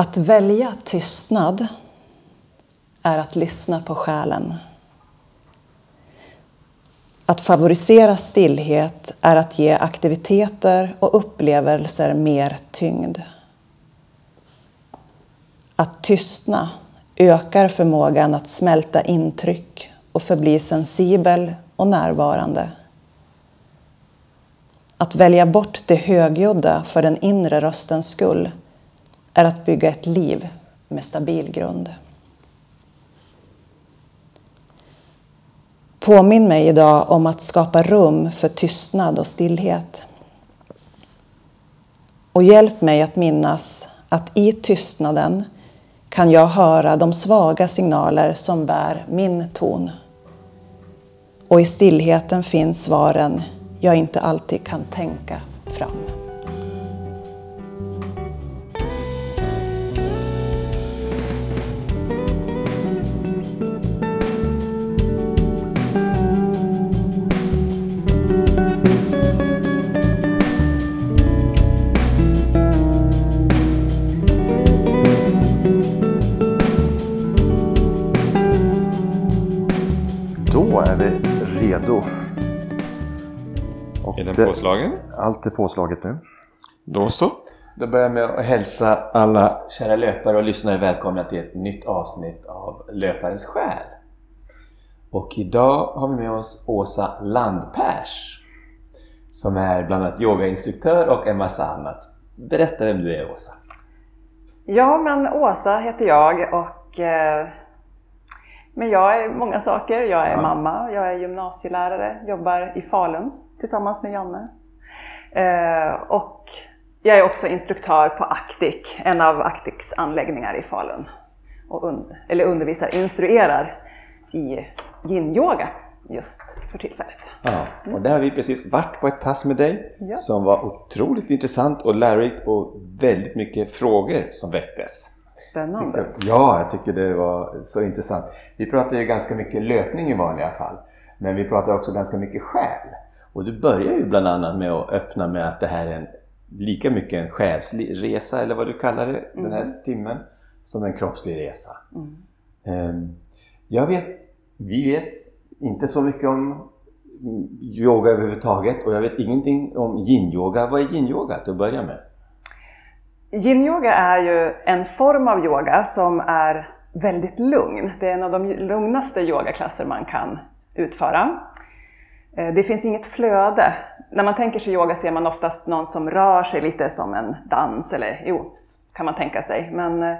Att välja tystnad är att lyssna på själen. Att favorisera stillhet är att ge aktiviteter och upplevelser mer tyngd. Att tystna ökar förmågan att smälta intryck och förbli sensibel och närvarande. Att välja bort det högljudda för den inre röstens skull är att bygga ett liv med stabil grund. Påminn mig idag om att skapa rum för tystnad och stillhet. Och hjälp mig att minnas att i tystnaden kan jag höra de svaga signaler som bär min ton. Och i stillheten finns svaren jag inte alltid kan tänka fram. Den påslagen? Allt är påslaget nu. Då så. Då börjar jag med att hälsa alla kära löpare och lyssnare välkomna till ett nytt avsnitt av Löparens själ. Och idag har vi med oss Åsa Landpers som är bland annat yogainstruktör och en massa annat. Berätta vem du är Åsa. Ja, men Åsa heter jag och eh, men jag är många saker. Jag är ja. mamma, jag är gymnasielärare, jobbar i Falun tillsammans med Janne. Eh, och jag är också instruktör på Actic, en av Actics anläggningar i Falun. Och un eller undervisar, instruerar i yin-yoga just för tillfället. Ja, och där har vi precis varit på ett pass med dig ja. som var otroligt intressant och lärorikt och väldigt mycket frågor som väcktes. Spännande. Ja, jag tycker det var så intressant. Vi pratar ju ganska mycket löpning i vanliga fall, men vi pratar också ganska mycket själ. Och du börjar ju bland annat med att öppna med att det här är en, lika mycket en själslig resa, eller vad du kallar det, mm. den här mm. timmen, som en kroppslig resa. Mm. Um, jag vet, vi vet inte så mycket om yoga överhuvudtaget och jag vet ingenting om yin-yoga. Vad är yin-yoga till att börja med? Yin-yoga är ju en form av yoga som är väldigt lugn. Det är en av de lugnaste yogaklasser man kan utföra. Eh, det finns inget flöde. När man tänker sig yoga ser man oftast någon som rör sig lite som en dans, eller jo, kan man tänka sig. Men eh,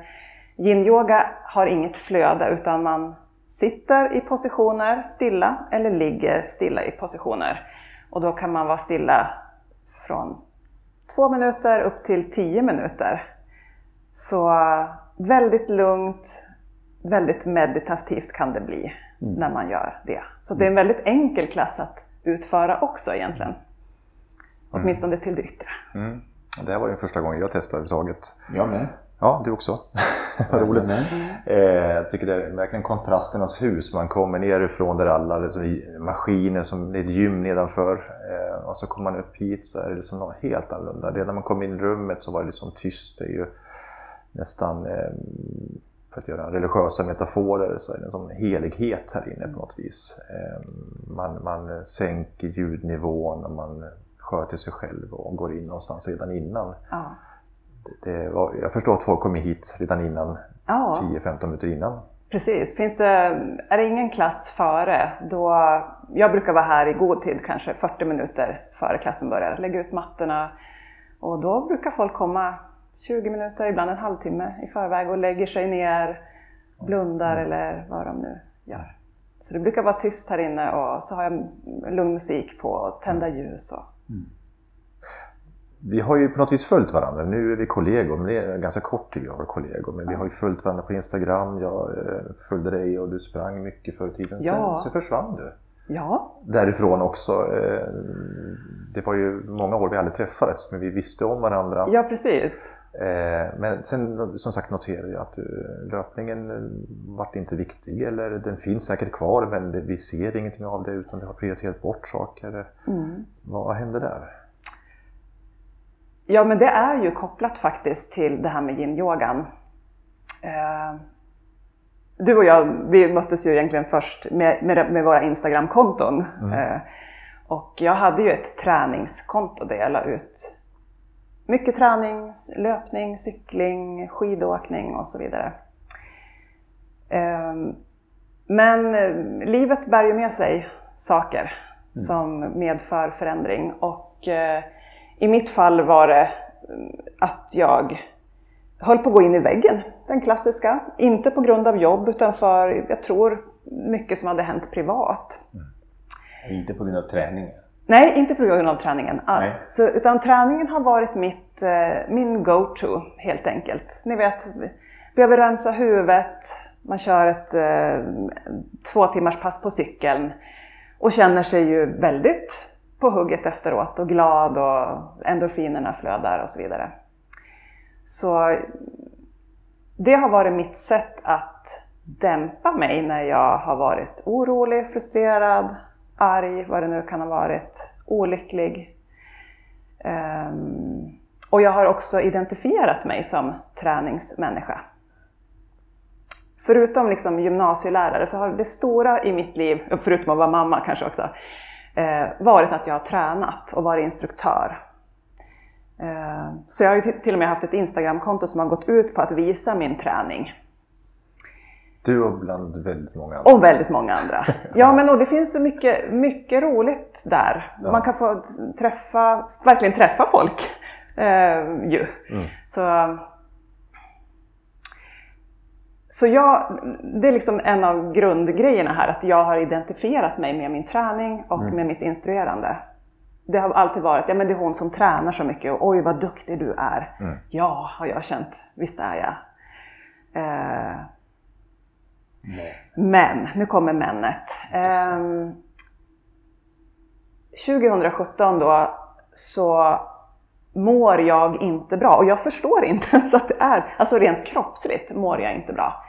yin-yoga har inget flöde utan man sitter i positioner stilla eller ligger stilla i positioner. Och då kan man vara stilla från två minuter upp till tio minuter. Så eh, väldigt lugnt, väldigt meditativt kan det bli mm. när man gör det. Så det är en väldigt enkel klass att utföra också egentligen. Mm. Åtminstone till det yttre. Mm. Det här var ju första gången jag testade överhuvudtaget. Jag med. Ja, du också. Vad roligt. Mm. Eh, jag tycker det är verkligen kontrasternas hus. Man kommer nerifrån där alla liksom, maskiner, som det är ett gym nedanför. Eh, och så kommer man upp hit så är det liksom något helt annorlunda. Redan när man kom in i rummet så var det liksom tyst. Det är ju nästan eh, för att göra religiösa metaforer så är det en sån helighet här inne på något vis. Ehm, man, man sänker ljudnivån och man sköter sig själv och går in någonstans redan innan. Ja. Det var, jag förstår att folk kommer hit redan innan, ja. 10-15 minuter innan. Precis. Finns det, är det ingen klass före, då, jag brukar vara här i god tid, kanske 40 minuter före klassen börjar, lägga ut mattorna och då brukar folk komma 20 minuter, ibland en halvtimme i förväg och lägger sig ner, blundar mm. eller vad de nu gör. Så det brukar vara tyst här inne och så har jag lugn musik på och tända mm. ljus. Och... Mm. Vi har ju på något vis följt varandra. Nu är vi kollegor, men det är ganska kort tid jag har kollegor. Men vi har ju följt varandra på Instagram. Jag eh, följde dig och du sprang mycket förr i tiden. Ja. Sen så försvann du. Ja. Därifrån också. Eh, det var ju många år vi aldrig träffades, men vi visste om varandra. Ja, precis. Eh, men sen som sagt noterade jag att eh, löpningen eh, vart inte viktig eller den finns säkert kvar men vi ser ingenting av det utan vi har prioriterat bort saker. Mm. Vad hände där? Ja men det är ju kopplat faktiskt till det här med yin-yogan. Du och jag, vi möttes ju egentligen först med, med, med våra Instagram-konton. Eh, och jag hade ju ett träningskonto där jag la ut mycket träning, löpning, cykling, skidåkning och så vidare. Ehm, Men eh, livet bär ju med sig saker som medför förändring och eh, i mitt fall var det mm, att jag höll på att gå in i väggen, den klassiska. Inte på grund av jobb utan för, jag tror, mycket som hade hänt privat. Inte på grund av träningen. Nej, inte på grund av träningen. Ah, Nej. Så, utan träningen har varit mitt, eh, min go-to helt enkelt. Ni vet, behöver rensa huvudet, man kör ett eh, två timmars pass på cykeln och känner sig ju väldigt på hugget efteråt och glad och endorfinerna flödar och så vidare. Så det har varit mitt sätt att dämpa mig när jag har varit orolig, frustrerad, arg, vad det nu kan ha varit, olycklig. Um, och jag har också identifierat mig som träningsmänniska. Förutom liksom gymnasielärare så har det stora i mitt liv, förutom att vara mamma kanske också, eh, varit att jag har tränat och varit instruktör. Eh, Så jag har ju till och med haft ett Instagramkonto som har gått ut på att visa min träning. Du och bland väldigt många andra. Och väldigt många andra. Ja, men och det finns så mycket, mycket roligt där. Ja. Man kan få träffa, verkligen träffa folk. Eh, ju. Så, så jag, det är liksom en av grundgrejerna här, att jag har identifierat mig med min träning och med mitt instruerande. Det har alltid varit, ja men det är hon som tränar så mycket och oj vad duktig du är. Ja, har jag känt. Visst är jag. Eh, men, nu kommer männet. Ehm, 2017 då så mår jag inte bra. Och jag förstår inte ens att det är, alltså rent kroppsligt mår jag inte bra.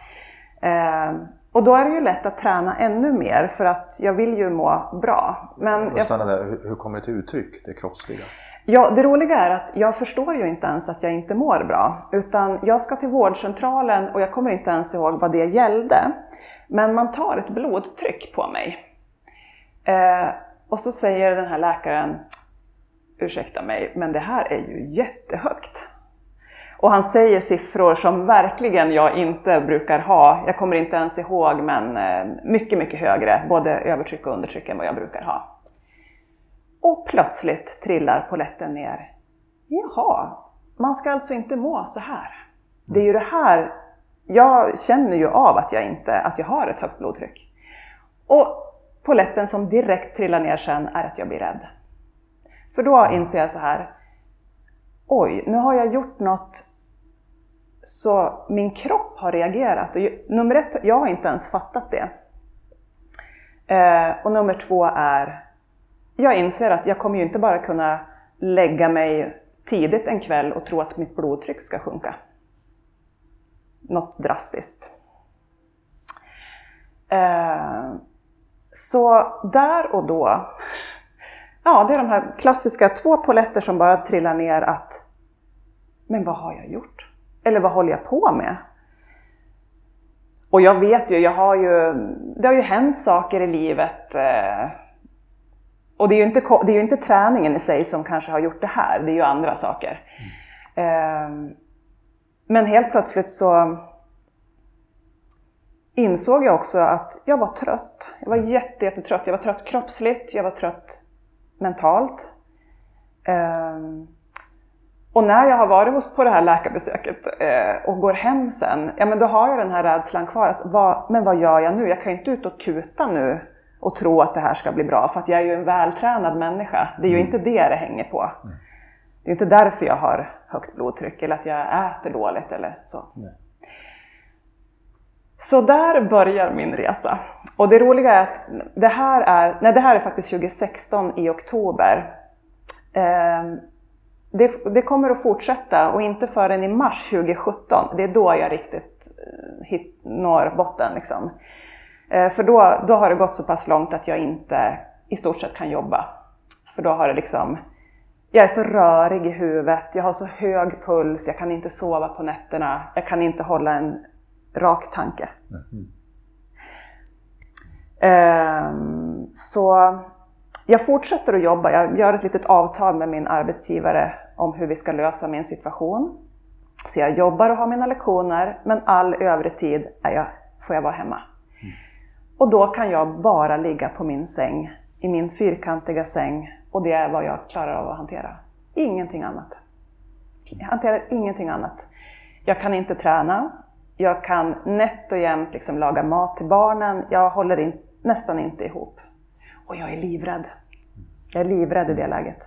Ehm, och då är det ju lätt att träna ännu mer för att jag vill ju må bra. Men jag, där. Hur kommer det till uttryck, det kroppsliga? Ja, det roliga är att jag förstår ju inte ens att jag inte mår bra. Utan jag ska till vårdcentralen och jag kommer inte ens ihåg vad det gällde. Men man tar ett blodtryck på mig. Eh, och så säger den här läkaren, ursäkta mig, men det här är ju jättehögt. Och han säger siffror som verkligen jag inte brukar ha. Jag kommer inte ens ihåg, men eh, mycket, mycket högre, både övertryck och undertryck än vad jag brukar ha. Och plötsligt trillar poletten ner. Jaha, man ska alltså inte må så här. Det är ju det här, jag känner ju av att jag inte, att jag har ett högt blodtryck. Och poletten som direkt trillar ner sen är att jag blir rädd. För då inser jag så här, oj, nu har jag gjort något så min kropp har reagerat. Och nummer ett, jag har inte ens fattat det. Eh, och nummer två är, jag inser att jag kommer ju inte bara kunna lägga mig tidigt en kväll och tro att mitt blodtryck ska sjunka. Något drastiskt. Eh, så där och då, ja det är de här klassiska två poletter som bara trillar ner att, men vad har jag gjort? Eller vad håller jag på med? Och jag vet ju, jag har ju, det har ju hänt saker i livet. Eh, och det är, ju inte, det är ju inte träningen i sig som kanske har gjort det här, det är ju andra saker. Eh, men helt plötsligt så insåg jag också att jag var trött. Jag var jätte, jättetrött. Jag var trött kroppsligt, jag var trött mentalt. Ehm, och när jag har varit hos, på det här läkarbesöket eh, och går hem sen, ja men då har jag den här rädslan kvar. Alltså, vad, men vad gör jag nu? Jag kan ju inte ut och kuta nu och tro att det här ska bli bra, för att jag är ju en vältränad människa. Det är ju inte det det hänger på. Det är inte därför jag har högt blodtryck eller att jag äter dåligt eller så. Så där börjar min resa. Och det roliga är att det här är, nej det här är faktiskt 2016 i oktober. Ehm, det, det kommer att fortsätta och inte förrän i mars 2017, det är då jag riktigt eh, hit, når botten. Liksom. Eh, för då, då har det gått så pass långt att jag inte i stort sett kan jobba. För då har det liksom, jag är så rörig i huvudet, jag har så hög puls, jag kan inte sova på nätterna, jag kan inte hålla en rak tanke. Ehm, så jag fortsätter att jobba. Jag gör ett litet avtal med min arbetsgivare om hur vi ska lösa min situation. Så jag jobbar och har mina lektioner, men all övrig tid är jag, får jag vara hemma. Och då kan jag bara ligga på min säng, i min fyrkantiga säng, och det är vad jag klarar av att hantera. Ingenting annat. Jag hanterar ingenting annat. Jag kan inte träna. Jag kan nätt och jämnt liksom laga mat till barnen. Jag håller in, nästan inte ihop. Och jag är livrädd. Jag är livrädd i det läget.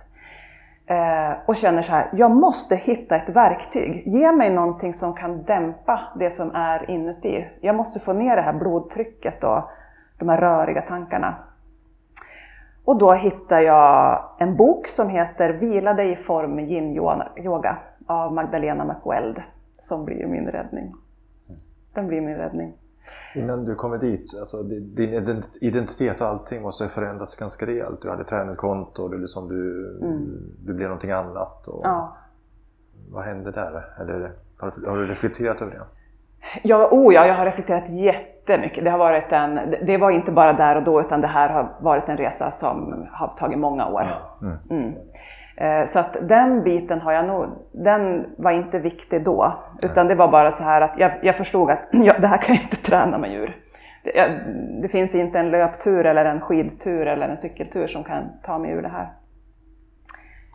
Eh, och känner så här, jag måste hitta ett verktyg. Ge mig någonting som kan dämpa det som är inuti. Jag måste få ner det här blodtrycket och de här röriga tankarna. Och då hittar jag en bok som heter Vila dig i form med yin-yoga av Magdalena McWeld som blir min räddning. Den blir min räddning. Innan du kommer dit, alltså din identitet och allting måste ha förändrats ganska rejält. Du hade träningskonto, du, liksom, du, mm. du blev någonting annat. Och ja. Vad hände där? Eller, har du reflekterat över det? Ja, oh ja, jag har reflekterat jättemycket. Det, har varit en, det var inte bara där och då, utan det här har varit en resa som har tagit många år. Mm. Mm. Eh, så att den biten har jag nog, den var inte viktig då. Utan det var bara så här att jag, jag förstod att ja, det här kan jag inte träna mig ur. Det, det, finns inte en löptur eller en skidtur eller en cykeltur som kan ta mig ur det här.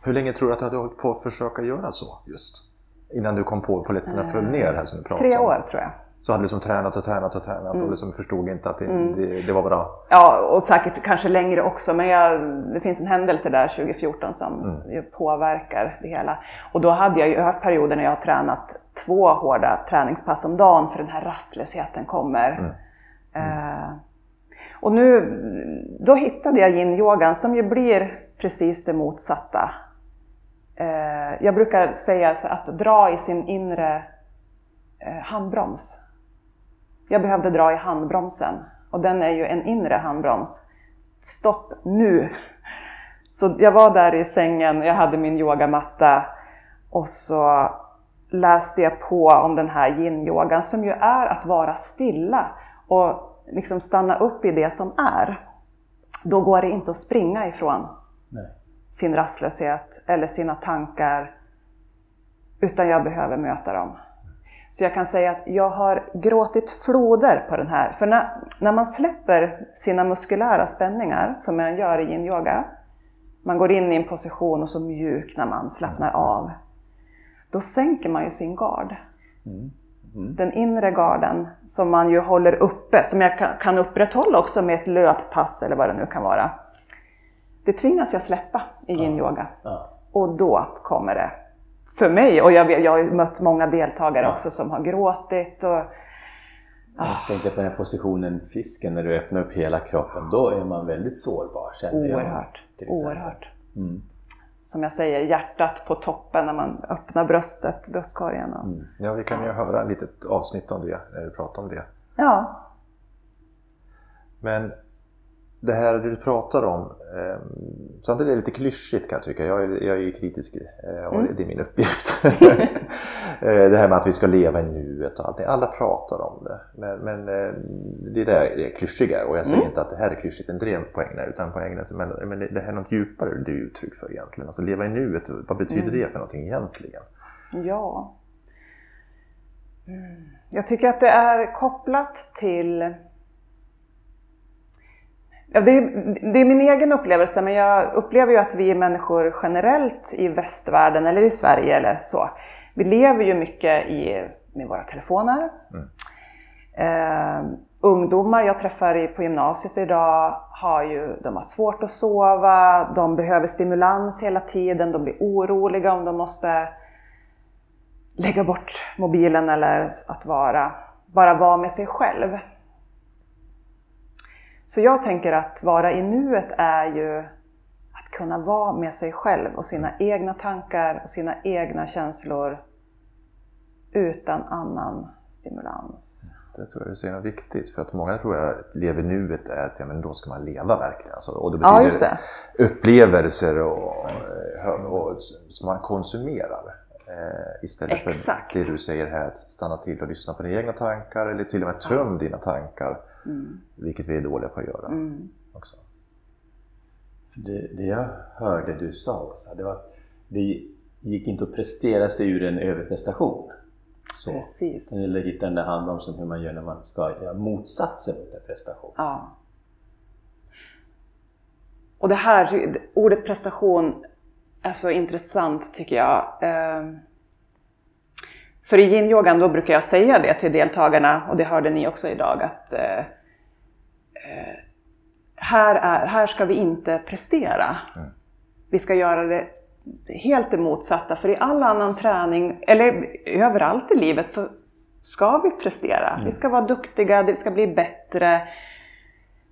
Hur länge tror du att du hade hållit på att försöka göra så just? Innan du kom på att polletterna föll ner här som du pratade Tre år tror jag. Så hade liksom tränat och tränat och tränat Mm. och liksom förstod inte att det, det, det var bra? Ja, och säkert kanske längre också. Men jag, det finns en händelse där 2014 som ju påverkar det hela. Och då hade jag ju haft perioder när jag har tränat två hårda träningspass om dagen för den här rastlösheten kommer. Eh, och nu, då hittade jag yin-yogan som ju blir precis det motsatta. Eh, jag brukar säga så att dra i sin inre eh, handbroms. Jag behövde dra i handbromsen och den är ju en inre handbroms. Stopp nu! Så jag var där i sängen, jag hade min yogamatta och så läste jag på om den här yin-yogan som ju är att vara stilla och liksom stanna upp i det som är. Då går det inte att springa ifrån sin rastlöshet eller sina tankar, utan jag behöver möta dem. Så jag kan säga att jag har gråtit floder på den här. För när, när man släpper sina muskulära spänningar, som man gör i yin-yoga, man går in i en position och så mjuknar man, slappnar av. Då sänker man ju sin gard. Den inre garden som man ju håller uppe, som jag kan- kan upprätthålla också med ett löppass eller vad det nu kan vara. Det tvingas jag släppa i yin-yoga. Ja. Och då kommer det. För mig, och jag, jag har mött många deltagare också som har gråtit. Och, Jag tänkte på den här positionen fisken när du öppnar upp hela kroppen. Då är man väldigt sårbar kände jag. oerhört, oerhört. Mm. Som jag säger, hjärtat på toppen när man öppnar bröstet, bröstkorgen. Och, Ja, vi kan ju höra ett litet avsnitt om det när du pratar om det. Ja, Men det här du pratar om, eh, samtidigt är det lite klyschigt kan jag tycka. Jag är, jag är kritisk eh, och det är min uppgift. Eh, det här med att vi ska leva i nuet och allting. Alla pratar om det. Men, men eh, det där är klyschiga och jag säger inte att det här är klyschigt, det är poängen utan poängen men, men det, här är något djupare du uttryck för egentligen. Alltså leva i nuet, vad betyder det för någonting egentligen? ja. Mm. Jag tycker att det är kopplat till Ja, det, är, det är min egen upplevelse, men jag upplever ju att vi människor generellt i västvärlden, eller i Sverige eller så, vi lever ju mycket i, med våra telefoner. Eh, ungdomar jag träffar på gymnasiet idag har ju, de har svårt att sova, de behöver stimulans hela tiden, de blir oroliga om de måste lägga bort mobilen eller att vara, bara vara med sig själv. Så jag tänker att vara i nuet är ju att kunna vara med sig själv och sina egna tankar och sina egna känslor utan annan stimulans. Det tror jag är så himla viktigt för att många tror att leva i nuet är att ja, men då ska man leva verkligen. Alltså, och det Ja, betyder just det. upplevelser och, och, och, som man konsumerar. Eh, istället Exakt. för det du säger här, att stanna till och lyssna på dina egna tankar eller till och med töm dina tankar. Mm. Vilket vi är dåliga på att göra Mm. också. För det, det jag hörde du sa Åsa, det var att det gick inte att prestera sig ur en överprestation. Så. Precis. Eller hitta den där handbromsen hur man gör när man ska göra motsatsen mot en prestation. Ja. Och det här, ordet prestation är så intressant tycker jag. För i yin-yogan då brukar jag säga det till deltagarna, och det hörde ni också idag, att eh, eh, här, är, här ska vi inte prestera. Vi ska göra det helt det motsatta, för i all annan träning, eller överallt i livet, så ska vi prestera. Vi ska vara duktiga, det ska bli bättre.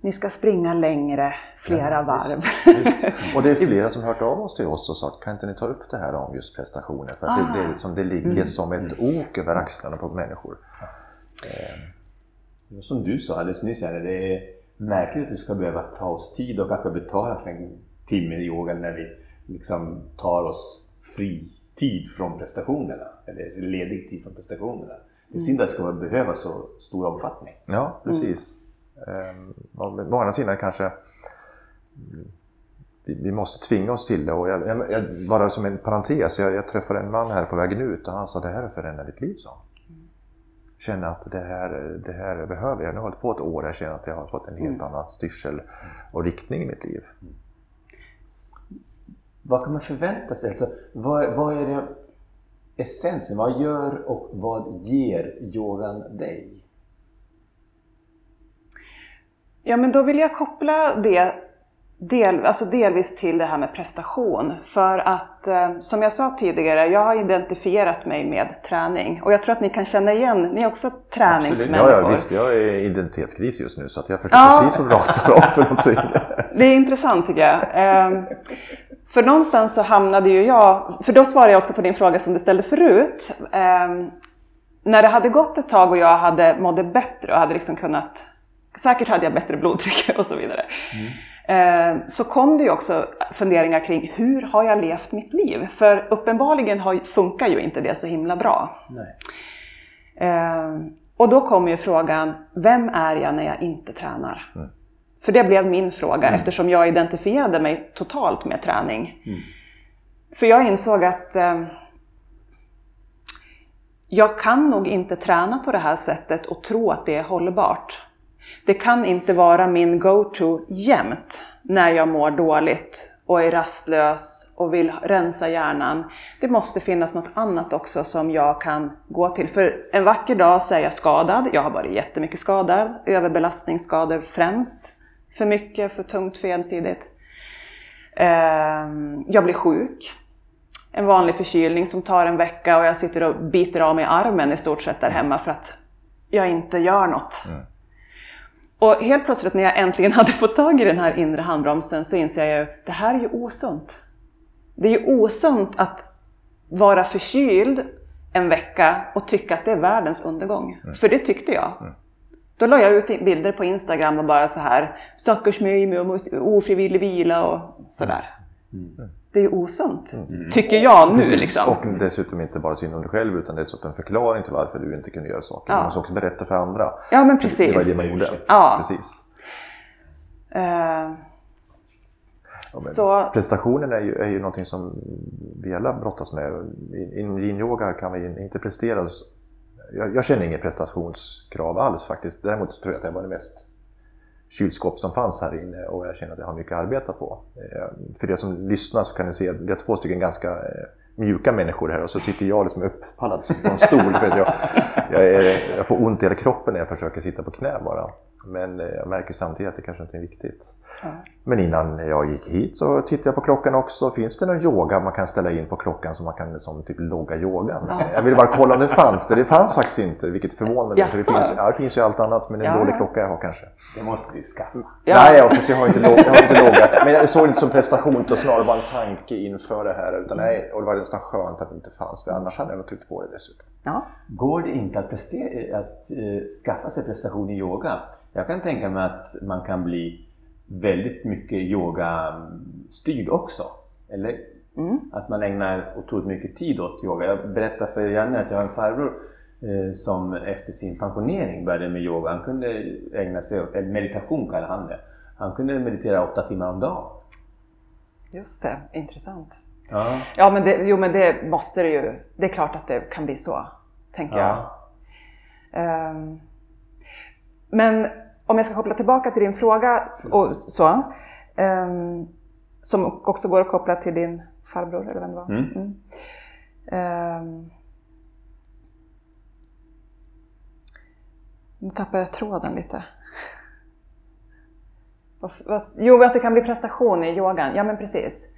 Ni ska springa längre, flera varv. Visst. Och det är flera som hört av oss till oss och sagt, kan inte ni ta upp det här om just prestationer? För att det, det, är liksom, det ligger som ett ok över axlarna på människor. Var Som du sa alldeles nyss, här, det är märkligt att vi ska behöva ta oss tid och kanske betala för en timme i yoga när vi liksom tar oss fri tid från prestationerna. Eller ledig tid från prestationerna. Det är synd att det ska behöva så stor omfattning. Ja, precis. Ehm, men å andra sidan kanske mm, vi, vi måste tvinga oss till det. Och jag, jag, jag, bara som en parentes, jag, jag träffade en man här på vägen ut och han sa det här har förändrat ditt liv, sa han. Känner att det här, det här behöver jag. Nu har jag hållit på ett år och känner att jag har fått en helt annan styrsel och riktning i mitt liv. Vad kan man förvänta sig? Alltså, vad, vad är det essensen? Vad gör och vad ger yogan dig? Ja, men då vill jag koppla det del, alltså delvis till det här med prestation. För att, eh, som jag sa tidigare, jag har identifierat mig med träning. Och jag tror att ni kan känna igen, ni är också träningsmänniskor. Ja, ja, visst. Jag är i identitetskris just nu så att jag förstår Ja. precis vad du pratar om för någonting. Det är intressant tycker jag. Ehm, För någonstans så hamnade ju jag, för då svarar jag också på din fråga som du ställde förut. Ehm, När det hade gått ett tag och jag hade mådde bättre och hade liksom kunnat, säkert hade jag bättre blodtryck och så vidare. Ehm, Så kom det ju också funderingar kring hur har jag levt mitt liv? För uppenbarligen har, funkar ju inte det så himla bra. Nej. Ehm, och då kommer ju frågan, vem är jag när jag inte tränar? För det blev min fråga eftersom jag identifierade mig totalt med träning. För jag insåg att ehm, jag kan nog inte träna på det här sättet och tro att det är hållbart. Det kan inte vara min go-to jämt när jag mår dåligt och är rastlös och vill rensa hjärnan. Det måste finnas något annat också som jag kan gå till. För en vacker dag så är jag skadad. Jag har varit jättemycket skadad. Överbelastningsskador främst. För mycket, för tungt, för ensidigt. Ehm, jag blir sjuk. En vanlig förkylning som tar en vecka och jag sitter och biter av mig armen i stort sett där hemma för att jag inte gör något. Mm. Och helt plötsligt när jag äntligen hade fått tag i den här inre handbromsen så inser jag ju det här är ju osunt. Det är ju osunt att vara förkyld en vecka och tycka att det är världens undergång. För det tyckte jag. Då la jag ut bilder på Instagram och bara så här stackars mig med ofrivillig vila och sådär. Det är ju osunt, tycker jag nu Precis. liksom. Och dessutom inte bara synd om dig själv utan dessutom en förklaring till varför du inte kunde göra saker. Ja. Man måste också berätta för andra. Ja men precis. Det var det man gjorde. Ja. Precis. Eh, Ja, Så- Prestationen är ju, är ju någonting som vi alla brottas med. I- Inom yin-yoga kan vi inte prestera. Jag, jag känner inget prestationskrav alls faktiskt. Däremot tror jag att det var det mest kylskåp som fanns här inne och jag känner att jag har mycket att arbeta på. Eh, för er som lyssnar så kan ni se att vi har två stycken ganska eh, mjuka människor här och så sitter jag liksom upppallad på en stol för att jag, jag, är, jag får ont i hela kroppen när jag försöker sitta på knä bara. Men eh, jag märker samtidigt att det kanske inte är viktigt. Men innan jag gick hit så tittade jag på klockan också. Finns det någon yoga man kan ställa in på klockan så man kan som typ logga yogan? Jag ville bara kolla om det fanns det. Det fanns faktiskt inte, vilket förvånar mig. För det, finns, ja, det finns ju allt annat, men en Ja. dålig klocka jag har kanske. Det måste vi skaffa. Ja. Nej, ja, fast jag har inte, log, jag har inte loggat. Men jag såg det inte som prestation, utan snarare bara en tanke inför det här. Utan nej, och det var nästan skönt att det inte fanns, för annars hade jag nog tryckt på det dessutom. Ja. Går det inte att, prestera, att eh, skaffa sig prestation i yoga? Jag kan tänka mig att man kan bli väldigt mycket yogastyrd också. Eller Att man ägnar otroligt mycket tid åt yoga. Jag berättar för Janne att jag har en farbror eh, som efter sin pensionering började med yoga. Han kunde ägna sig åt, meditation kallar han det. Han kunde meditera åtta timmar om dagen. Just det, intressant. Ja. Ja, men det, jo, men det måste det ju. Det är klart att det kan bli så, tänker jag. Ja. Ehm, men om jag ska koppla tillbaka till din fråga och så, ehm, som också går att koppla till din farbror, eller vem det var. Mm. Mm. Ehm, nu tappar jag tråden lite. Jo, att det kan bli prestation i yogan. Ja, men precis.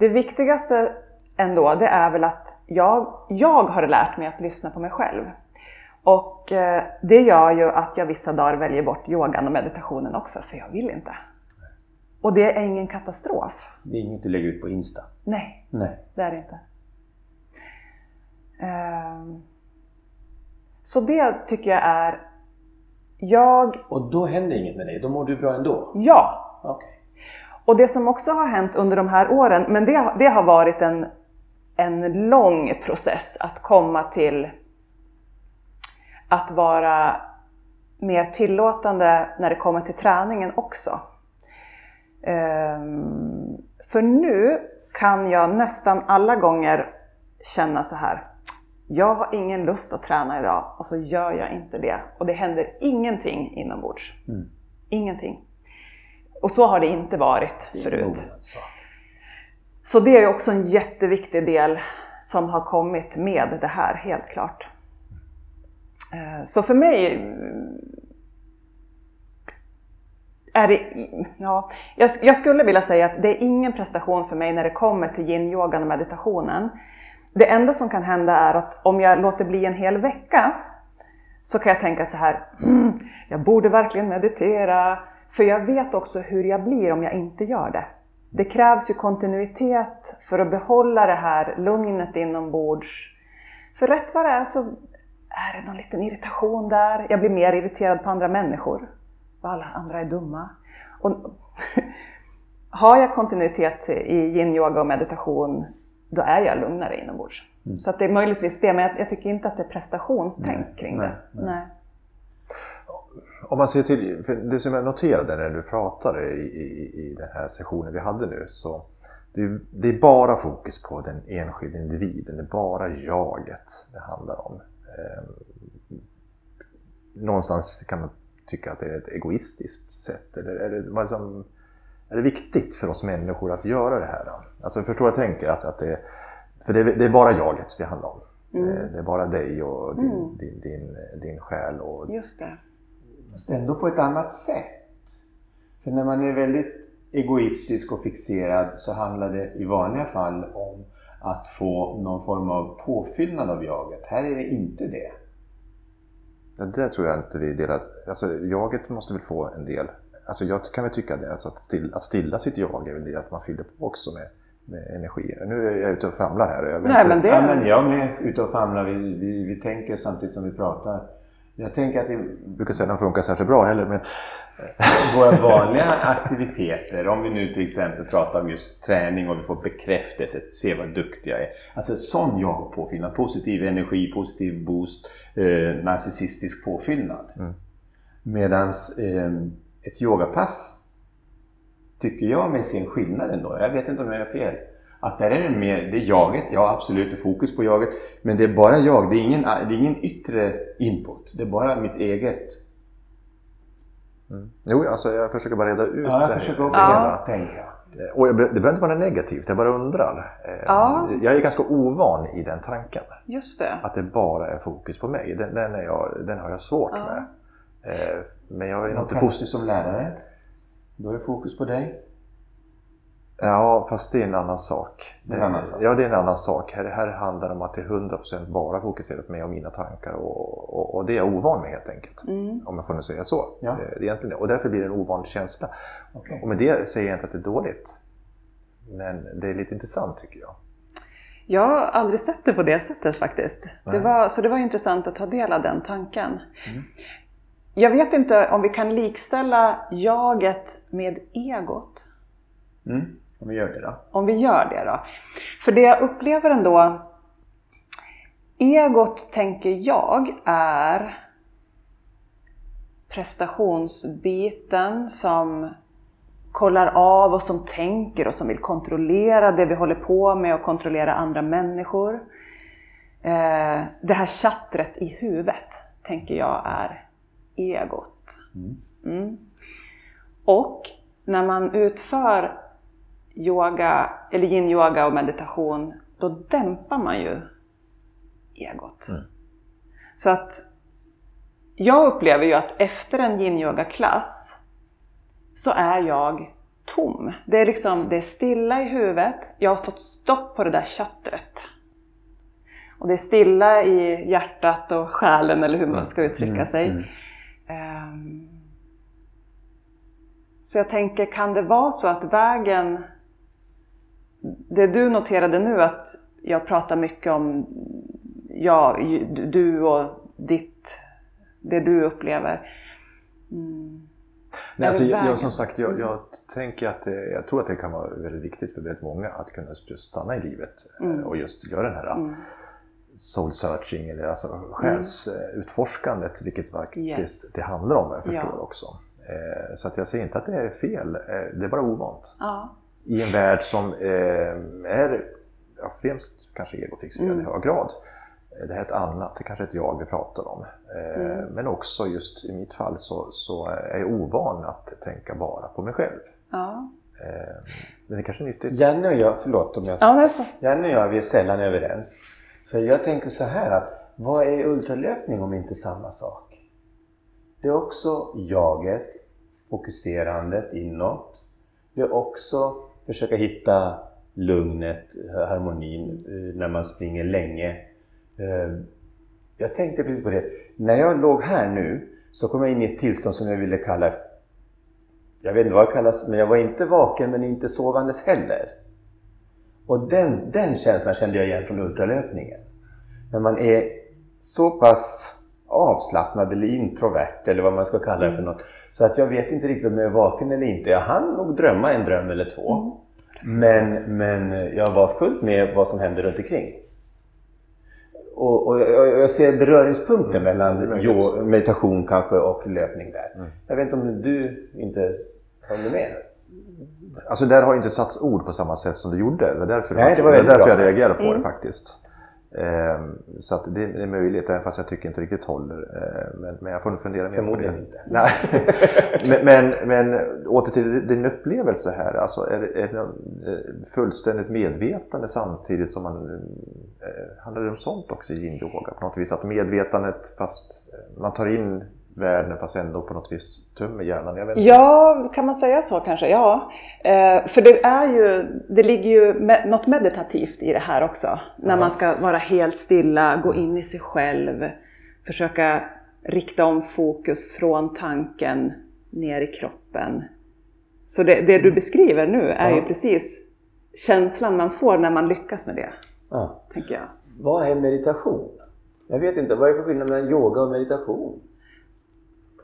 Det viktigaste ändå, det är väl att jag, jag har lärt mig att lyssna på mig själv. Och eh, det gör ju att jag vissa dagar väljer bort yogan och meditationen också, för jag vill inte. Och det är ingen katastrof. Det är inget du lägger ut på Insta. Nej, Nej. det är det inte. Ehm, Så det tycker jag är... Jag... Och då händer inget med dig? Då mår du bra ändå? Ja! Okej. Och det som också har hänt under de här åren, men det, det har varit en, en lång process att komma till att vara mer tillåtande när det kommer till träningen också. Ehm, för nu kan jag nästan alla gånger känna så här. Jag har ingen lust att träna idag och så gör jag inte det. Och det händer ingenting inombords. Ingenting. Och så har det inte varit Det förut. Så det är också en jätteviktig del som har kommit med det här, helt klart. Eh, Så för mig mm, är det, ja, jag, skulle vilja säga att det är ingen prestation för mig när det kommer till yin-yogan och meditationen. Det enda som kan hända är att om jag låter bli en hel vecka så kan jag tänka så här, mm, jag borde verkligen meditera. För jag vet också hur jag blir om jag inte gör det. Det krävs ju kontinuitet för att behålla det här lugnet inombords. För rätt vad det är så är det någon liten irritation där. Jag blir mer irriterad på andra människor. Alla andra är dumma. Och har jag kontinuitet i yin-yoga och meditation, då är jag lugnare inombords. Så att det är möjligtvis det, men jag, jag tycker inte att det är prestationstänk Nej, kring nej, det. Nej. Om man ser till, för det som jag noterade när du pratade i, i, i den här sessionen vi hade nu så det är, det är bara fokus på den enskilda individen, det är bara jaget det handlar om. Eh, någonstans kan man tycka att det är ett egoistiskt sätt. Eller är det, vad som, är det viktigt för oss människor att göra det här? Då? Alltså förstår jag tänker? Alltså att det, för det, är- det är bara jaget det handlar om. Eh, Det är bara dig och din, din, din, din själ och Just det. Fast ändå på ett annat sätt. För när man är väldigt egoistisk och fixerad så handlar det i vanliga fall om att få någon form av påfyllnad av jaget. Här är det inte det. Ja, det tror jag inte vi delar. Alltså, jaget måste väl få en del. Alltså, jag kan väl tycka det. Alltså, att, stilla, att stilla sitt jag är väl det att man fyller på också med, med energi. Nu är jag ute och famlar här. Jag Nej, inte- men det- Ja, men jag är ute och famlar. Vi, vi, vi tänker samtidigt som vi pratar. Jag tänker att det, brukar sällan funka särskilt bra heller. Men våra vanliga aktiviteter, om vi nu till exempel pratar om just träning och vi får bekräftelse, se vad duktig jag är. Alltså sån jag påfyllnad, positiv energi, positiv boost, eh, narcissistisk påfyllnad. Medans eh, ett yogapass tycker jag mig se en skillnad ändå. Jag vet inte om jag har fel. Att där är det mer, det är jaget, ja absolut, det är fokus på jaget. Men det är bara jag, det är ingen, det är ingen yttre input. Det är bara mitt eget. jo, alltså, jag försöker bara reda ut Ja, jag det försöker också hela. tänka. Och jag- det behöver inte vara negativt, jag bara undrar. Eh, Ja. Jag är ganska ovan i den tanken. Just det. Att det bara är fokus på mig. Den, den, är jag, den har jag svårt Ja. med. Eh, Men jag är inte fokus... som lärare? Då är fokus på dig. Ja, fast det är en annan sak. Det är en annan sak. Ja, det är en annan sak. Här, här handlar det om att det är 100% bara fokuserat på mig och mina tankar. Och, och, och det är jag ovan med helt enkelt. Mm. Om jag får nu säga så. Ja. Det är egentligen. Och därför blir det en ovan känsla. Okej. Och med det säger jag inte att det är dåligt. Men det är lite intressant tycker jag. Jag har aldrig sett det på det sättet faktiskt. Det var, så det var intressant att ta del av den tanken. Jag vet inte om vi kan likställa jaget med egot. Mm. Om vi gör det då? Om vi gör det då. För det jag upplever ändå, egot tänker jag är prestationsbiten som kollar av och som tänker och som vill kontrollera det vi håller på med och kontrollera andra människor. Eh, det här chattret i huvudet tänker jag är egot. Mm. Och när man utför yoga, eller yin-yoga och meditation, då dämpar man ju egot. Mm. Så att jag upplever ju att efter en yin-yoga-klass så är jag tom. Det är liksom, det är stilla i huvudet. Jag har fått stopp på det där chattret. Och det är stilla i hjärtat och själen eller hur man ska uttrycka sig. Ehm, Så jag tänker, kan det vara så att vägen... Det du noterade nu att jag pratar mycket om ja, du och ditt, det du upplever. Mm. Nej, alltså, jag, som sagt, jag, jag tänker att jag tror att det kan vara väldigt viktigt för väldigt många att kunna just stanna i livet eh, Mm. och just göra den här Mm. soul searching eller alltså själsutforskandet, vilket faktiskt Yes. det handlar om jag förstår Ja. också. Eh, Så att jag säger inte att det är fel, eh, det är bara ovant. Ja. I en värld som eh, är ja, främst kanske egofixerad Mm. i hög grad. Eh, Det här är ett annat, det kanske är ett jag vi pratar om. Eh, Mm. Men också just i mitt fall så, så är jag ovan att tänka bara på mig själv. Ja. Eh, Men det kanske är nyttigt. Janne och jag, förlåt om jag... ja. Janne och jag, vi är sällan överens. För jag tänker så här att, vad är ultralöpning om inte samma sak? Det är också jaget, fokuserandet inåt. Det är också försöka hitta lugnet, harmonin eh, när man springer länge. Eh, Jag tänkte precis på det. När jag låg här nu så kom jag in i ett tillstånd som jag ville kalla jag vet inte vad det kallas, men jag var inte vaken men inte sovandes heller. Och den, den känslan kände jag igen från ultralöpningen. När man är så pass avslappnad eller introvert eller vad man ska kalla det för något. Så att jag vet inte riktigt om jag är vaken eller inte. Jag hann nog drömma en dröm eller två. Men, men jag var fullt med vad som hände runt omkring. Och, och jag, jag ser beröringspunkten är mellan jo, meditation kanske och löpning där. Jag vet inte om du inte håller med? Alltså där har inte satts ord på samma sätt som du gjorde. Det var därför, Nej, det var det var därför jag reagerade på Mm. det faktiskt. Ehm, så det är möjligt, även fast jag tycker inte riktigt håller. Ehm, men, men jag får nog fundera mer Förmodligen på det. inte. Nej. men, men, men åter till din upplevelse här. Alltså, är det, är det eh, fullständigt medvetande samtidigt som man... Eh, handlar det om sånt också i yin-yoga på något vis? Att medvetandet fast eh, man tar in världen fast ändå på något vis tömmer hjärnan? Jag vet inte. Ja, kan man säga så kanske? Ja. Eh, för det är ju, det ligger ju me- något meditativt i det här också. När man ska vara helt stilla, gå in i sig själv, försöka rikta om fokus från tanken ner i kroppen. Så det, det du beskriver nu är ju Ja. precis känslan man får när man lyckas med det, tänker jag. Vad är meditation? Jag vet inte, vad är det för skillnad mellan yoga och meditation?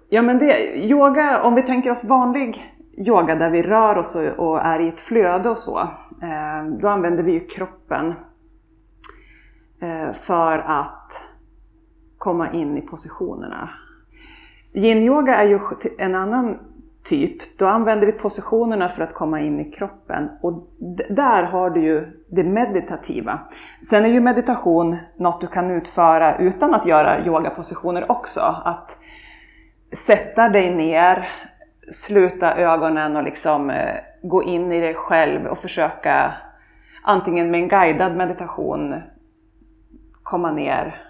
Ja men det, yoga, om vi tänker oss vanlig yoga där vi rör oss och, och är i ett flöde och så, eh, då använder vi ju kroppen eh, för att komma in i positionerna. Yin-yoga är ju en annan typ. Då använder vi positionerna för att komma in i kroppen och där har du ju det meditativa. Sen är ju meditation något du kan utföra utan att göra yogapositioner också. Att sätta dig ner, sluta ögonen och liksom eh, gå in i dig själv och försöka antingen med en guidad meditation komma ner,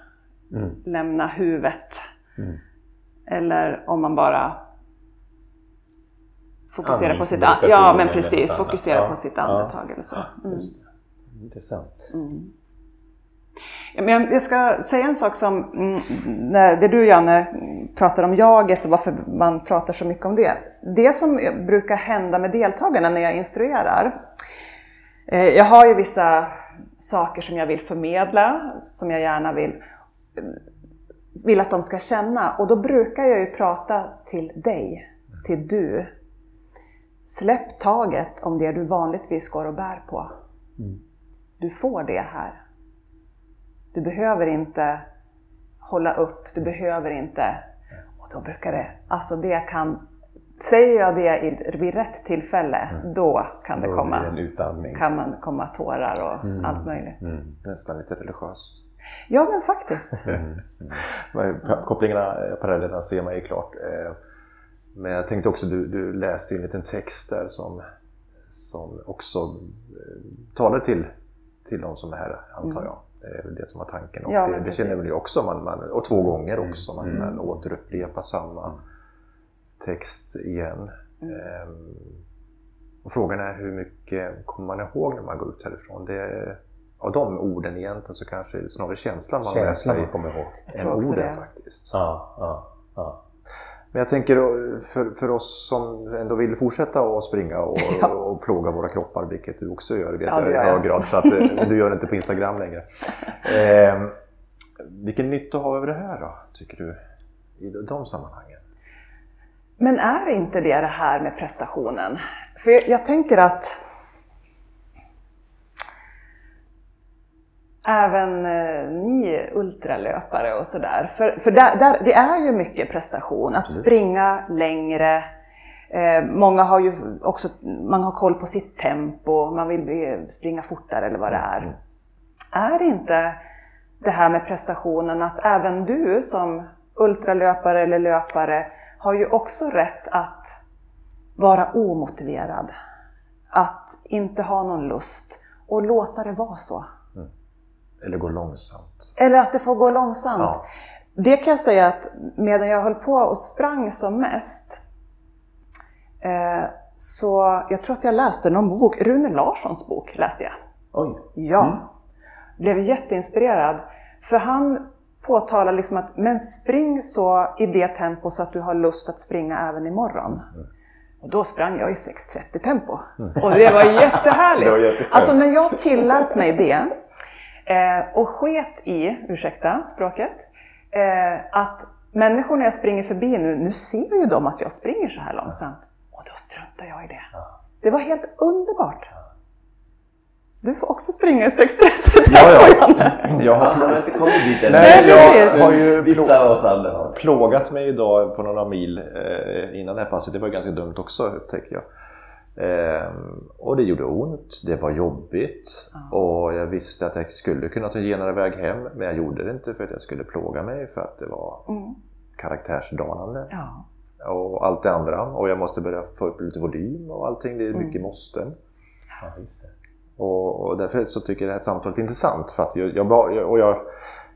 Mm. lämna huvudet. Mm. Eller om man bara fokuserar på sitt, ja, men precis, fokuserar Ja. på sitt Ja. andetag eller så. Mm. Intressant. Ja, men jag- ska säga en sak som, mm, när det du Janne pratar om jaget och varför man pratar så mycket om det. Det som brukar hända med deltagarna när jag instruerar. eh, Jag har ju vissa saker som jag vill förmedla, som jag gärna vill, vill att de ska känna. Och då brukar jag ju prata till dig, till du. Släpp taget om det du vanligtvis går och bär på. Mm. Du får det här. Du behöver inte hålla upp, du behöver inte... Och då brukar det, alltså det kan... Säger jag det vid rätt tillfälle, då kan det Då komma, det en utandning. kan man komma tårar och allt möjligt. Mm. Nästan lite religiöst. Ja men faktiskt. Men Kopplingarna, eh, parallellerna ser man ju klart. Eh, Men jag tänkte också, du, du läste ju en liten text där som, som också eh, talar till, till de som är här, antar jag. Det är väl det som var tanken. Och Mm. Ja, det, det känner väl jag också, man, man, och två gånger också. Man, man återupprepar samma text igen. Mm. Ehm, och frågan är hur mycket kommer man ihåg när man går ut härifrån? Det, av de orden egentligen så kanske det är snarare känslan man Känslan läser man kommer ihåg. Än orden det. faktiskt. Ja, ja, ja. Men jag tänker eh, för, för oss som ändå vill fortsätta att springa och, Ja. och plåga våra kroppar, vilket du också gör, vet Ja, jag i hög grad. Så att eh, du gör det inte på Instagram längre. Eh, vilken nytta har vi av det här då, tycker du? I de sammanhangen? Men är inte det det här med prestationen? För jag, jag tänker att även eh, ni ultralöpare och sådär, för, för där, där, det är ju mycket prestation, att springa längre. Eh, många har ju också, man har koll på sitt tempo, man vill springa fortare eller vad det är. Är inte det här med prestationen att även du som ultralöpare eller löpare har ju också rätt att vara omotiverad. Att inte ha någon lust och låta det vara så. Eller går långsamt? Eller att det får gå långsamt. Ja. Det kan jag säga att medan jag höll på och sprang som mest eh, så jag tror att jag läste någon bok, Rune Larssons bok läste jag. Oj. Ja. Blev jätteinspirerad. För han påtalar liksom att, men spring så i det tempo så att du har lust att springa även imorgon. Och då sprang jag i 6.30 tempo. Och det var jättehärligt. Det var jätteskönt. alltså när jag tillät mig det eh, och sket i, ursäkta språket, eh, att människor när jag springer förbi nu, nu ser ju de att jag springer så här långsamt. Och då struntar jag i det. Det var helt underbart. Du får också springa i 6.30 Ja, ja. Janne. Jag Han har har inte kommit dit än. Nej, jag har ju har. plågat mig idag på några mil eh, innan det här passet. Det var ganska dumt också upptäckte jag. Ehm, och det gjorde ont, det var jobbigt och jag visste att jag skulle kunna ta genare väg hem men jag gjorde det inte för att jag skulle plåga mig för att det var Mm. karaktärsdanande Ja. och allt det andra och jag måste börja få upp lite volym och allting, det är mycket måsten. Ja, just det. Och, och därför så tycker jag det här samtalet är intressant för att jag, jag, och jag,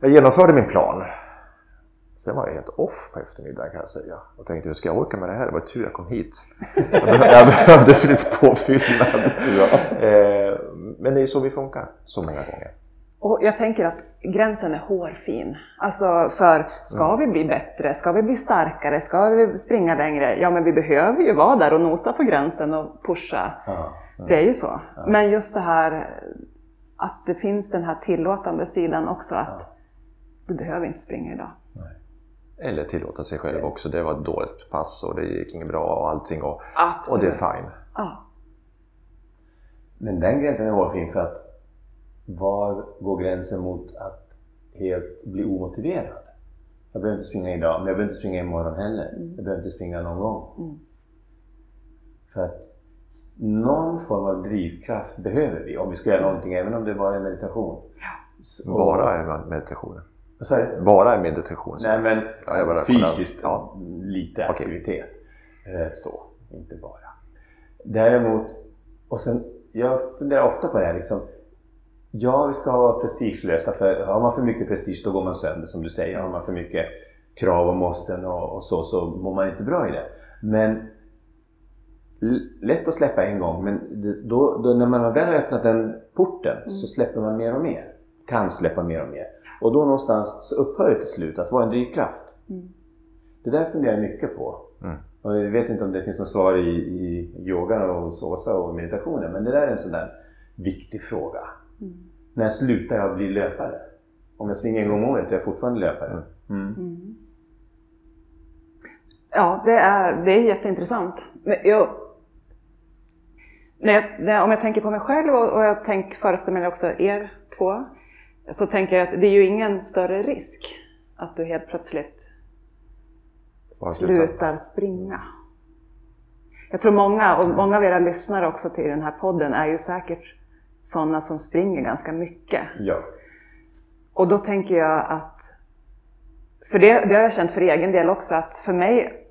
jag genomförde min plan. Sen var jag helt off på eftermiddagen kan jag säga. Och tänkte hur ska jag orka med det här? Det var tur jag kom hit. Jag behövde, jag behövde lite påfyllnad. Eh, men det är så vi funkar så många gånger. Och jag tänker att gränsen är hårfin. Alltså för, ska vi bli bättre? Ska vi bli starkare? Ska vi springa längre? Ja, men vi behöver ju vara där och nosa på gränsen och pusha. Ja. Det är ju så. Men just det här att det finns den här tillåtande sidan också att du behöver inte springa idag. Eller tillåta sig själv också. Det var ett dåligt pass och det gick inget bra och allting. Och, och det är fine. Ja. Men den gränsen är hårfin för att var går gränsen mot att helt bli omotiverad? Jag behöver inte springa idag, men jag behöver inte springa imorgon heller. Jag behöver inte springa någon gång. För att någon form av drivkraft behöver vi om vi ska göra någonting, även om det bara är meditation. S- och- Bara är meditationen. Du? Bara är meditation. Nej men Ja, bara fysiskt. Ja. lite aktivitet. Eh, Så, inte bara. Däremot, och sen, jag funderar ofta på det här liksom. Ja, vi ska vara prestigelösa för har man för mycket prestige då går man sönder som du säger. Har man för mycket krav och måsten och, och så, så mår man inte bra i det. Men lätt att släppa en gång men då, då när man väl har öppnat den porten så släpper man mer och mer. Kan släppa mer och mer. Och då någonstans så upphör det till slut att vara en drivkraft. Det där funderar jag mycket på. Mm. Och jag vet inte om det finns något svar i, i yogan och hos Åsa och meditationen men det där är en sån där viktig fråga. När slutar jag bli löpare? Om jag springer en gång om året är jag fortfarande löpare. Mm. Ja, det är, det är jätteintressant. Men jag, när jag, när, om jag tänker på mig själv och, och jag tänk, föreställer mig också er två, så tänker jag att det är ju ingen större risk att du helt plötsligt slutar. slutar springa. Jag tror många, och många av era lyssnare också till den här podden, är ju säkert sådana som springer ganska mycket. Ja. Och då tänker jag att, för det, det har jag känt för egen del också, att för mig,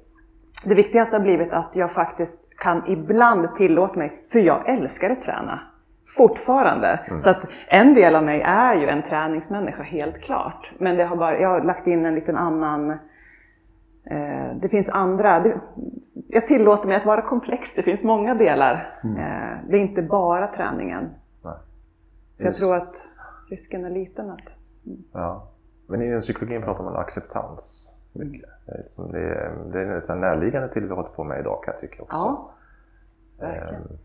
det viktigaste har blivit att jag faktiskt kan ibland tillåta mig, för jag älskar att träna. Fortfarande. Så att en del av mig är ju en träningsmänniska, helt klart. Men det har bara, jag har lagt in en liten annan eh, det finns andra. Det, jag tillåter mig att vara komplex. Det finns många delar. Eh, det är inte bara träningen. Nej. Så jag tror att risken är liten att... Ja. Men inom psykologin pratar man acceptans mycket. Det är, liksom, det är, det lite närliggande till vad vi håller på med idag kan jag tycka också. Ja, verkligen. Ehm,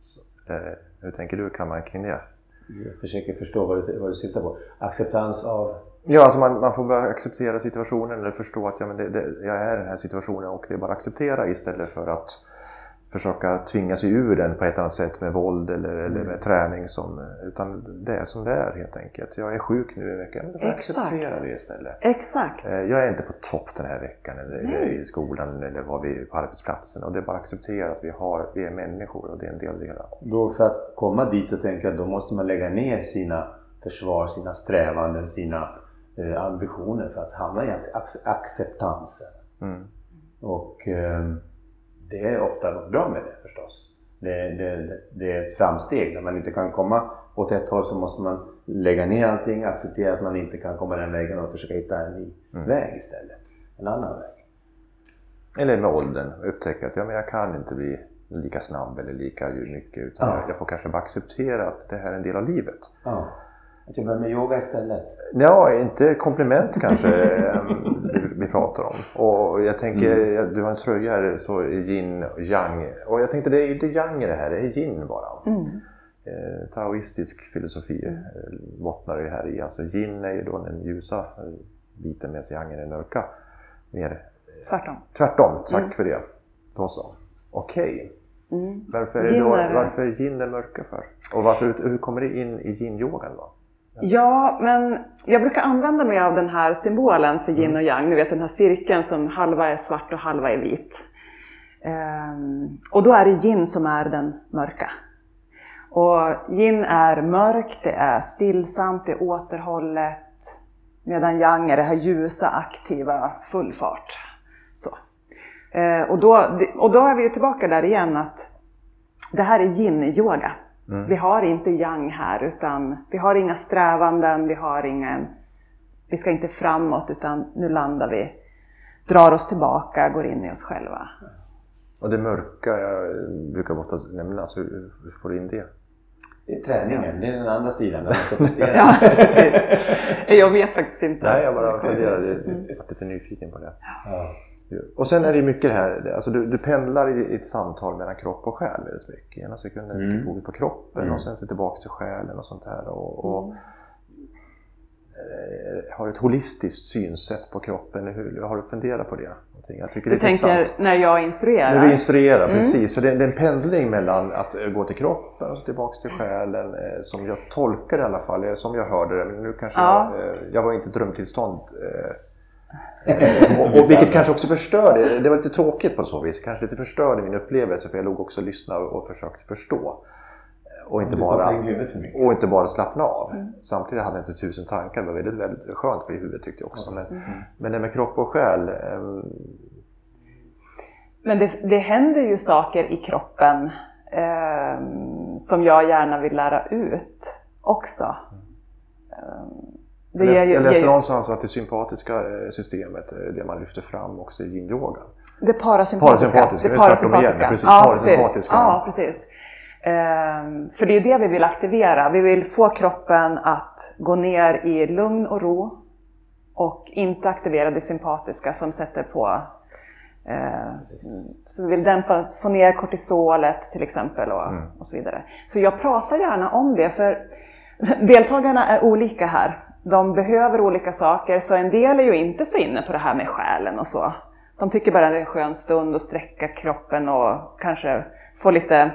så, eh, hur tänker du Kammaren kring det? Jag försöker förstå vad du, vad du syftar på. Acceptans av... Ja, alltså man, man får bara acceptera situationen eller förstå att ja, men det, det, jag är i den här situationen och det är bara att acceptera istället för att försöka tvinga sig ur den på ett annat sätt med våld eller, eller med träning. Som, utan det är som det är helt enkelt. Jag är sjuk nu i veckan, men acceptera det istället. Exakt. Eh, Jag är inte på topp den här veckan eller, eller i skolan eller var vi på arbetsplatsen. Och det är bara att acceptera att vi, har, vi är människor och det är en del av det. Då för att komma dit så tänker jag att då måste man lägga ner sina försvar, sina strävanden, sina eh, ambitioner för att hamna i ac- acceptansen. Mm. Och eh, det är ofta något bra med det förstås. Det, det, det, är ett framsteg. När man inte kan komma åt ett håll så måste man lägga ner allting, acceptera att man inte kan komma den vägen och försöka hitta en ny väg istället. En annan väg. Eller med åldern, upptäcka att ja, men jag kan inte bli lika snabb eller lika mycket. Utan Ja. jag, jag får kanske bara acceptera att det här är en del av livet. Ja. Att jobba med yoga istället. Ja, inte komplement kanske pratar om. Och jag tänker, du har en tröja här det står yin och yang. Och jag tänkte det är ju inte yang i det här, det är yin bara. Mm. Eh, taoistisk filosofi eh, bottnar ju här i. Alltså yin är ju då den ljusa eh, biten medan yang är den mörka. Mer Tvärtom. Tvärtom, tack för det. Då så. Okej. Mm. Varför, är Yin då, är det. varför är yin den mörka för? Och varför, hur kommer det in i yin-yogan då? Ja, men jag brukar använda mig av den här symbolen för Mm. yin och yang. Ni vet den här cirkeln som halva är svart och halva är vit. Ehm, och då är det yin som är den mörka. Och yin är mörkt, det är stillsamt, det är återhållet. Medan yang är det här ljusa, aktiva, full fart. Så. Eh, och, då, och då är vi tillbaka där igen att det här är yin-yoga. Vi har inte yang här, utan vi har inga strävanden, vi har ingen... Vi ska inte framåt, utan nu landar vi, drar oss tillbaka, går in i oss själva. Och det mörka, jag brukar ofta nämna, alltså, hur, får du in det? Det är träningen, det är den andra sidan. Där ska prestera. Ja, precis. Jag vet faktiskt inte. Nej, jag bara funderade, jag var lite nyfiken på det. Ja. Och sen är det mycket det här, alltså du, du pendlar i ett samtal mellan kropp och själ väldigt mycket. Ena sekunden är det Mm. fokus på kroppen Mm. och sen så tillbaka till själen och sånt här. Och, och, eh, har ett holistiskt synsätt på kroppen. Hur, har du funderat på det? Någonting? Jag tycker Du det är tänker intressant. när jag instruerar? När du instruerar, Mm. precis. För det, det är en pendling mellan att eh, gå till kroppen och så tillbaka till själen. eh, Som jag tolkar i alla fall, som jag hörde det. Men nu kanske Ja. jag, jag var inte drömtillstånd. Och, och vilket kanske också förstörde, det var lite tråkigt på så vis. Kanske lite förstörde min upplevelse för jag låg också och lyssnade och försökte förstå. Och inte, bara, och inte bara slappna av. Samtidigt hade jag inte tusen tankar. Det var väldigt, väldigt skönt för i huvudet tyckte jag också. Men, men det med kropp och själ. eh, Men det, det händer ju saker i kroppen eh, som jag gärna vill lära ut också. Eh, det jag läste, jag läste någonstans att det sympatiska eh, systemet är det man lyfter fram också i yin-yogan. Det parasympatiska. Parasympatiska, det igen, precis, Ja, parasympatiska. precis. Ja, precis. Ehm, för det är det vi vill aktivera. Vi vill få kroppen att gå ner i lugn och ro och inte aktivera det sympatiska som sätter på eh, så vi vill dämpa, få ner kortisolet till exempel och, och så vidare. Så jag pratar gärna om det för deltagarna är olika här. De behöver olika saker, så en del är ju inte så inne på det här med själen och så. De tycker bara det är en skön stund att sträcka kroppen och kanske få lite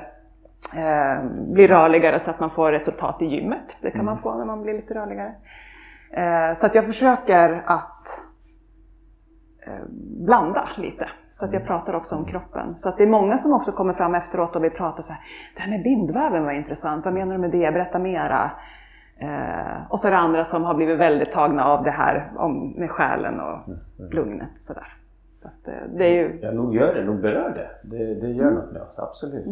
Eh, bli rörligare så att man får resultat i gymmet. Det kan man få när man blir lite rörligare. Eh, så att jag försöker att eh, blanda lite. Så att jag pratar också om kroppen. Så att det är många som också kommer fram efteråt och vill prata så här. Det här med bindväven var intressant. Vad menar du med det? Berätta mera. Eh, och så är det andra som har blivit väldigt tagna av det här om, med själen och lugnet. Sådär. Så att, eh, det är ju... Ja, nog gör det, nog berör det. Det, det gör något med oss, absolut.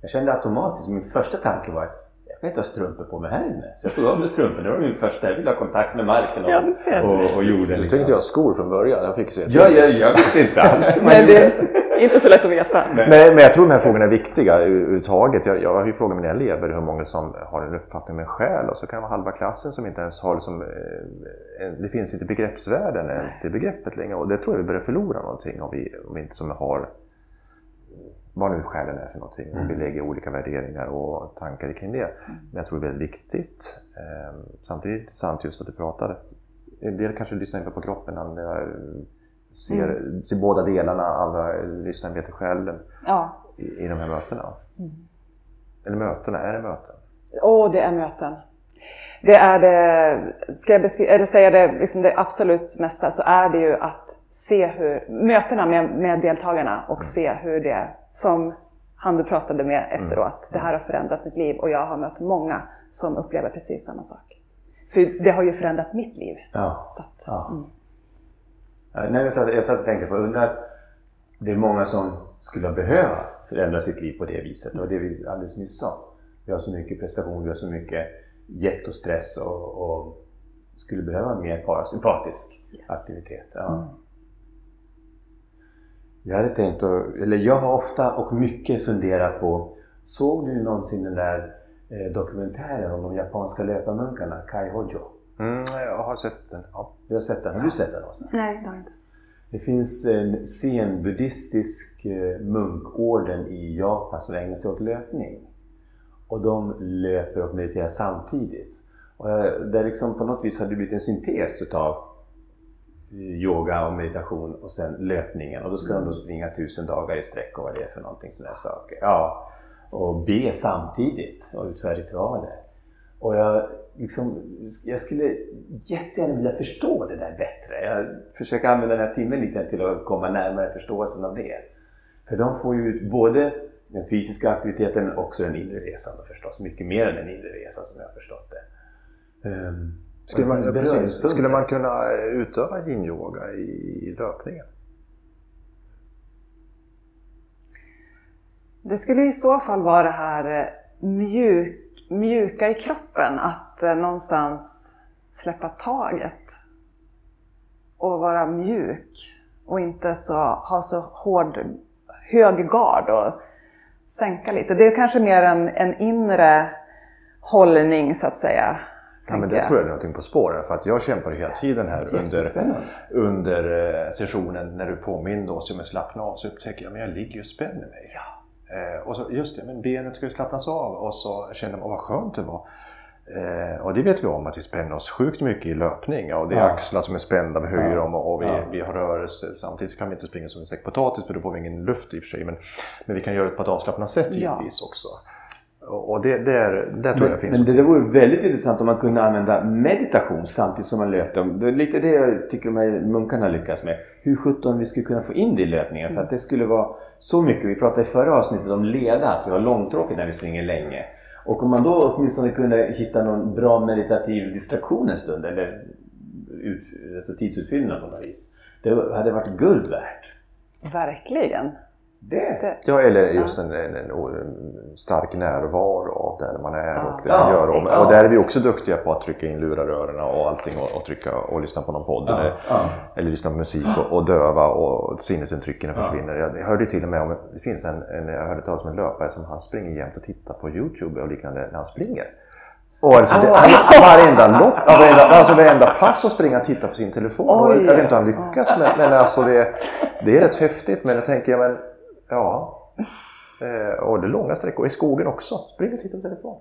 Jag kände automatiskt, min första tanke var att jag kan inte ha strumpor på mig här inne. Så jag tog av mig strumporna, det var min första. Jag ville ha kontakt med marken och, Ja, och, och jorden. Jag Liksom. tänkte jag skor från början. Jag fick se. Ja, jag, jag visste inte alls. Men det inte så lätt att veta. Men, men jag tror de här frågorna är viktiga överhuvudtaget. Jag, jag har ju frågat mina elever hur många som har en uppfattning om en själ och så kan det vara halva klassen som inte ens har liksom, eh, det finns inte begreppsvärden ens till begreppet längre och det tror jag vi börjar förlora någonting om vi, om vi inte som har vad nu själen är för någonting. Om vi lägger olika värderingar och tankar kring det. Men jag tror det är väldigt viktigt. Eh, samtidigt är det intressant just att du pratade. En del kanske lyssnar inte på kroppen, andra ser, ser båda delarna, andra lyssnar till själen Ja. i, i de här mötena. Eller mötena, är det möten? Åh, det är möten. Det är det, ska jag beskriva, eller säga det, liksom det absolut mesta, så är det ju att se hur, mötena med, med deltagarna och se hur det, som han du pratade med efteråt, det här har förändrat mitt liv och jag har mött många som upplever precis samma sak. För det har ju förändrat mitt liv. Ja. Så att, Ja. Mm. Ja, Nej, jag, satt, jag satt och tänkte på, undrar, det är många som skulle behöva förändra sitt liv på det viset. Det var det vi alldeles nyss sa. Vi har så mycket prestation, vi har så mycket jäkt och stress och, och skulle behöva mer parasympatisk aktivitet. Ja. Jag hade tänkt att, eller jag har ofta och mycket funderat på, såg du någonsin den där eh, dokumentären om de japanska löparmunkarna, Kai Hojo? Mm, jag har sett den. Ja. Du har sett den? Har du sett den också? Nej, det har jag inte. Det finns en zen-buddhistisk eh, munkorden i Japan som ägnar sig åt löpning. Och de löper och mediterar samtidigt. Och eh, det liksom på något vis har det blivit en syntes utav eh, yoga och meditation och sen löpningen. Och då ska de då springa tusen dagar i sträck och vad det är för någonting sådana saker. Ja, och be samtidigt och utföra ritualer. Och jag, liksom, jag skulle jättegärna vilja förstå det där bättre. Jag försöker använda den här timmen lite till att komma närmare förståelsen av det. För de får ju ut både den fysiska aktiviteten men också den inre resan då förstås. Mycket mer än den inre resan som jag har förstått det. Um, Skulle, man, precis, skulle man kunna utöva yin-yoga i, i löpningen? Det skulle i så fall vara det här eh, mjuk, mjuka i kroppen, att eh, någonstans släppa taget och vara mjuk och inte så, ha så hård, hög gard och sänka lite. Det är kanske mer en, en inre hållning så att säga. Ja, men det jag. tror jag är någonting på spåren för att jag kämpar hela tiden här under, under eh, sessionen när du påminner oss om att slappna av så upptäcker jag men jag ligger och spänner mig. Eh, och så, just det, men benet ska ju slappnas av och så känner man, åh vad skönt det var. Eh, och det vet vi om att vi spänner oss sjukt mycket i löpning. Och det är Ja. axlar som är spända, vi höjer Ja. dem och, och vi, Ja. vi har rörelse. Samtidigt kan vi inte springa som en säck potatis för då får vi ingen luft i och för sig. Men, men vi kan göra det på ett avslappnat sätt Ja. givetvis också. Och, och det, där, där tror Men, jag finns men det där vore väldigt intressant om man kunde använda meditation samtidigt som man löpte. Det är lite det jag tycker de här munkarna lyckas med. Hur sjutton vi skulle kunna få in det i löpningen. För att det skulle vara så mycket. Vi pratade i förra avsnittet om leda, att vi har långtråkigt när vi springer länge. Och om man då åtminstone kunde hitta någon bra meditativ distraktion en stund, eller ut, alltså tidsutfyllnad på något vis. Det hade varit guld värt. Verkligen. Det. Ja, eller just en, en, en, stark närvaro av där man är Ja. och det man Ja, gör. Och, och där är vi också duktiga på att trycka in lurarörerna och allting och, och trycka och lyssna på någon podd Ja, eller, ja. eller lyssna på musik och, och döva och sinnesintrycken Ja. försvinner. Jag hörde till och med om, det finns en, en jag hörde talas om en löpare som han springer jämt och tittar på Youtube och liknande när han springer. Och alltså, det, han, varenda lopp, ja, varenda, alltså varenda pass och springa och titta på sin telefon. Och Oj. jag vet inte om han lyckas men, men alltså det, det är rätt häftigt. Men jag tänker, men ja. Eh, och det är långa sträckor i skogen också. Spring och titta på telefon.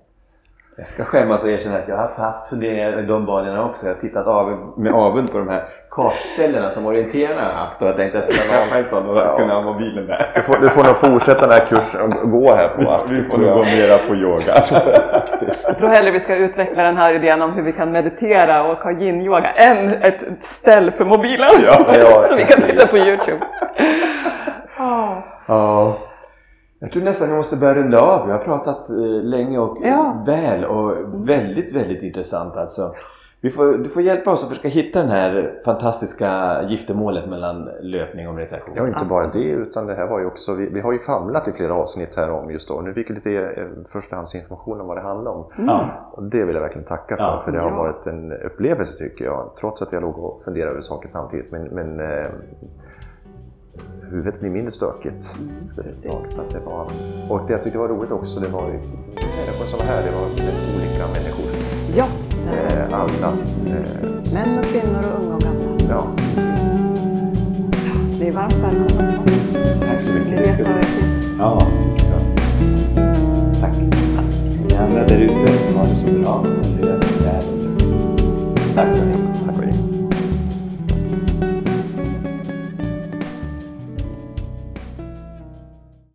Jag ska skämmas och erkänna att jag har haft funderingar i de banorna också. Jag har tittat av, med avund på de här kartställena som orienterarna har haft och jag tänkte att jag skulle skaffa en sån och kunna ha mobilen där. Du får, du får nog fortsätta den här kursen och gå här på Vi får nog gå mera på yoga. Jag tror hellre vi ska utveckla den här idén om hur vi kan meditera och ha yin-yoga än ett ställ för mobilen Ja, som vi kan titta på Youtube. Ja. Jag tror nästan vi måste börja runda av. Vi har pratat eh, länge och Ja. väl och väldigt, väldigt intressant alltså. Vi får, du får hjälpa oss att försöka hitta den här fantastiska giftermålet mellan löpning och meditation. Ja, inte bara det utan det här var ju också, vi, vi har ju famlat i flera avsnitt här om just då. Nu fick vi lite eh, förstahandsinformation om vad det handlar om. Ja. Och det vill jag verkligen tacka för, Ja. för det har Ja. varit en upplevelse tycker jag. Trots att jag låg och funderade över saker samtidigt. Men, men eh, huvudet blir mindre stökigt efter ett tag. Så att det var, och det jag tyckte var roligt också, det var ju människor som var här, det var olika människor. Ja, Eh, alla. Eh, män och kvinnor och unga och gamla. ja, precis. Ni är varmt välkomna. Tack så Ni mycket. Det vet vi- jag finns. Ja, det ska vi. Tack. Ni andra där ute, ha det så bra. Det. Tack för det.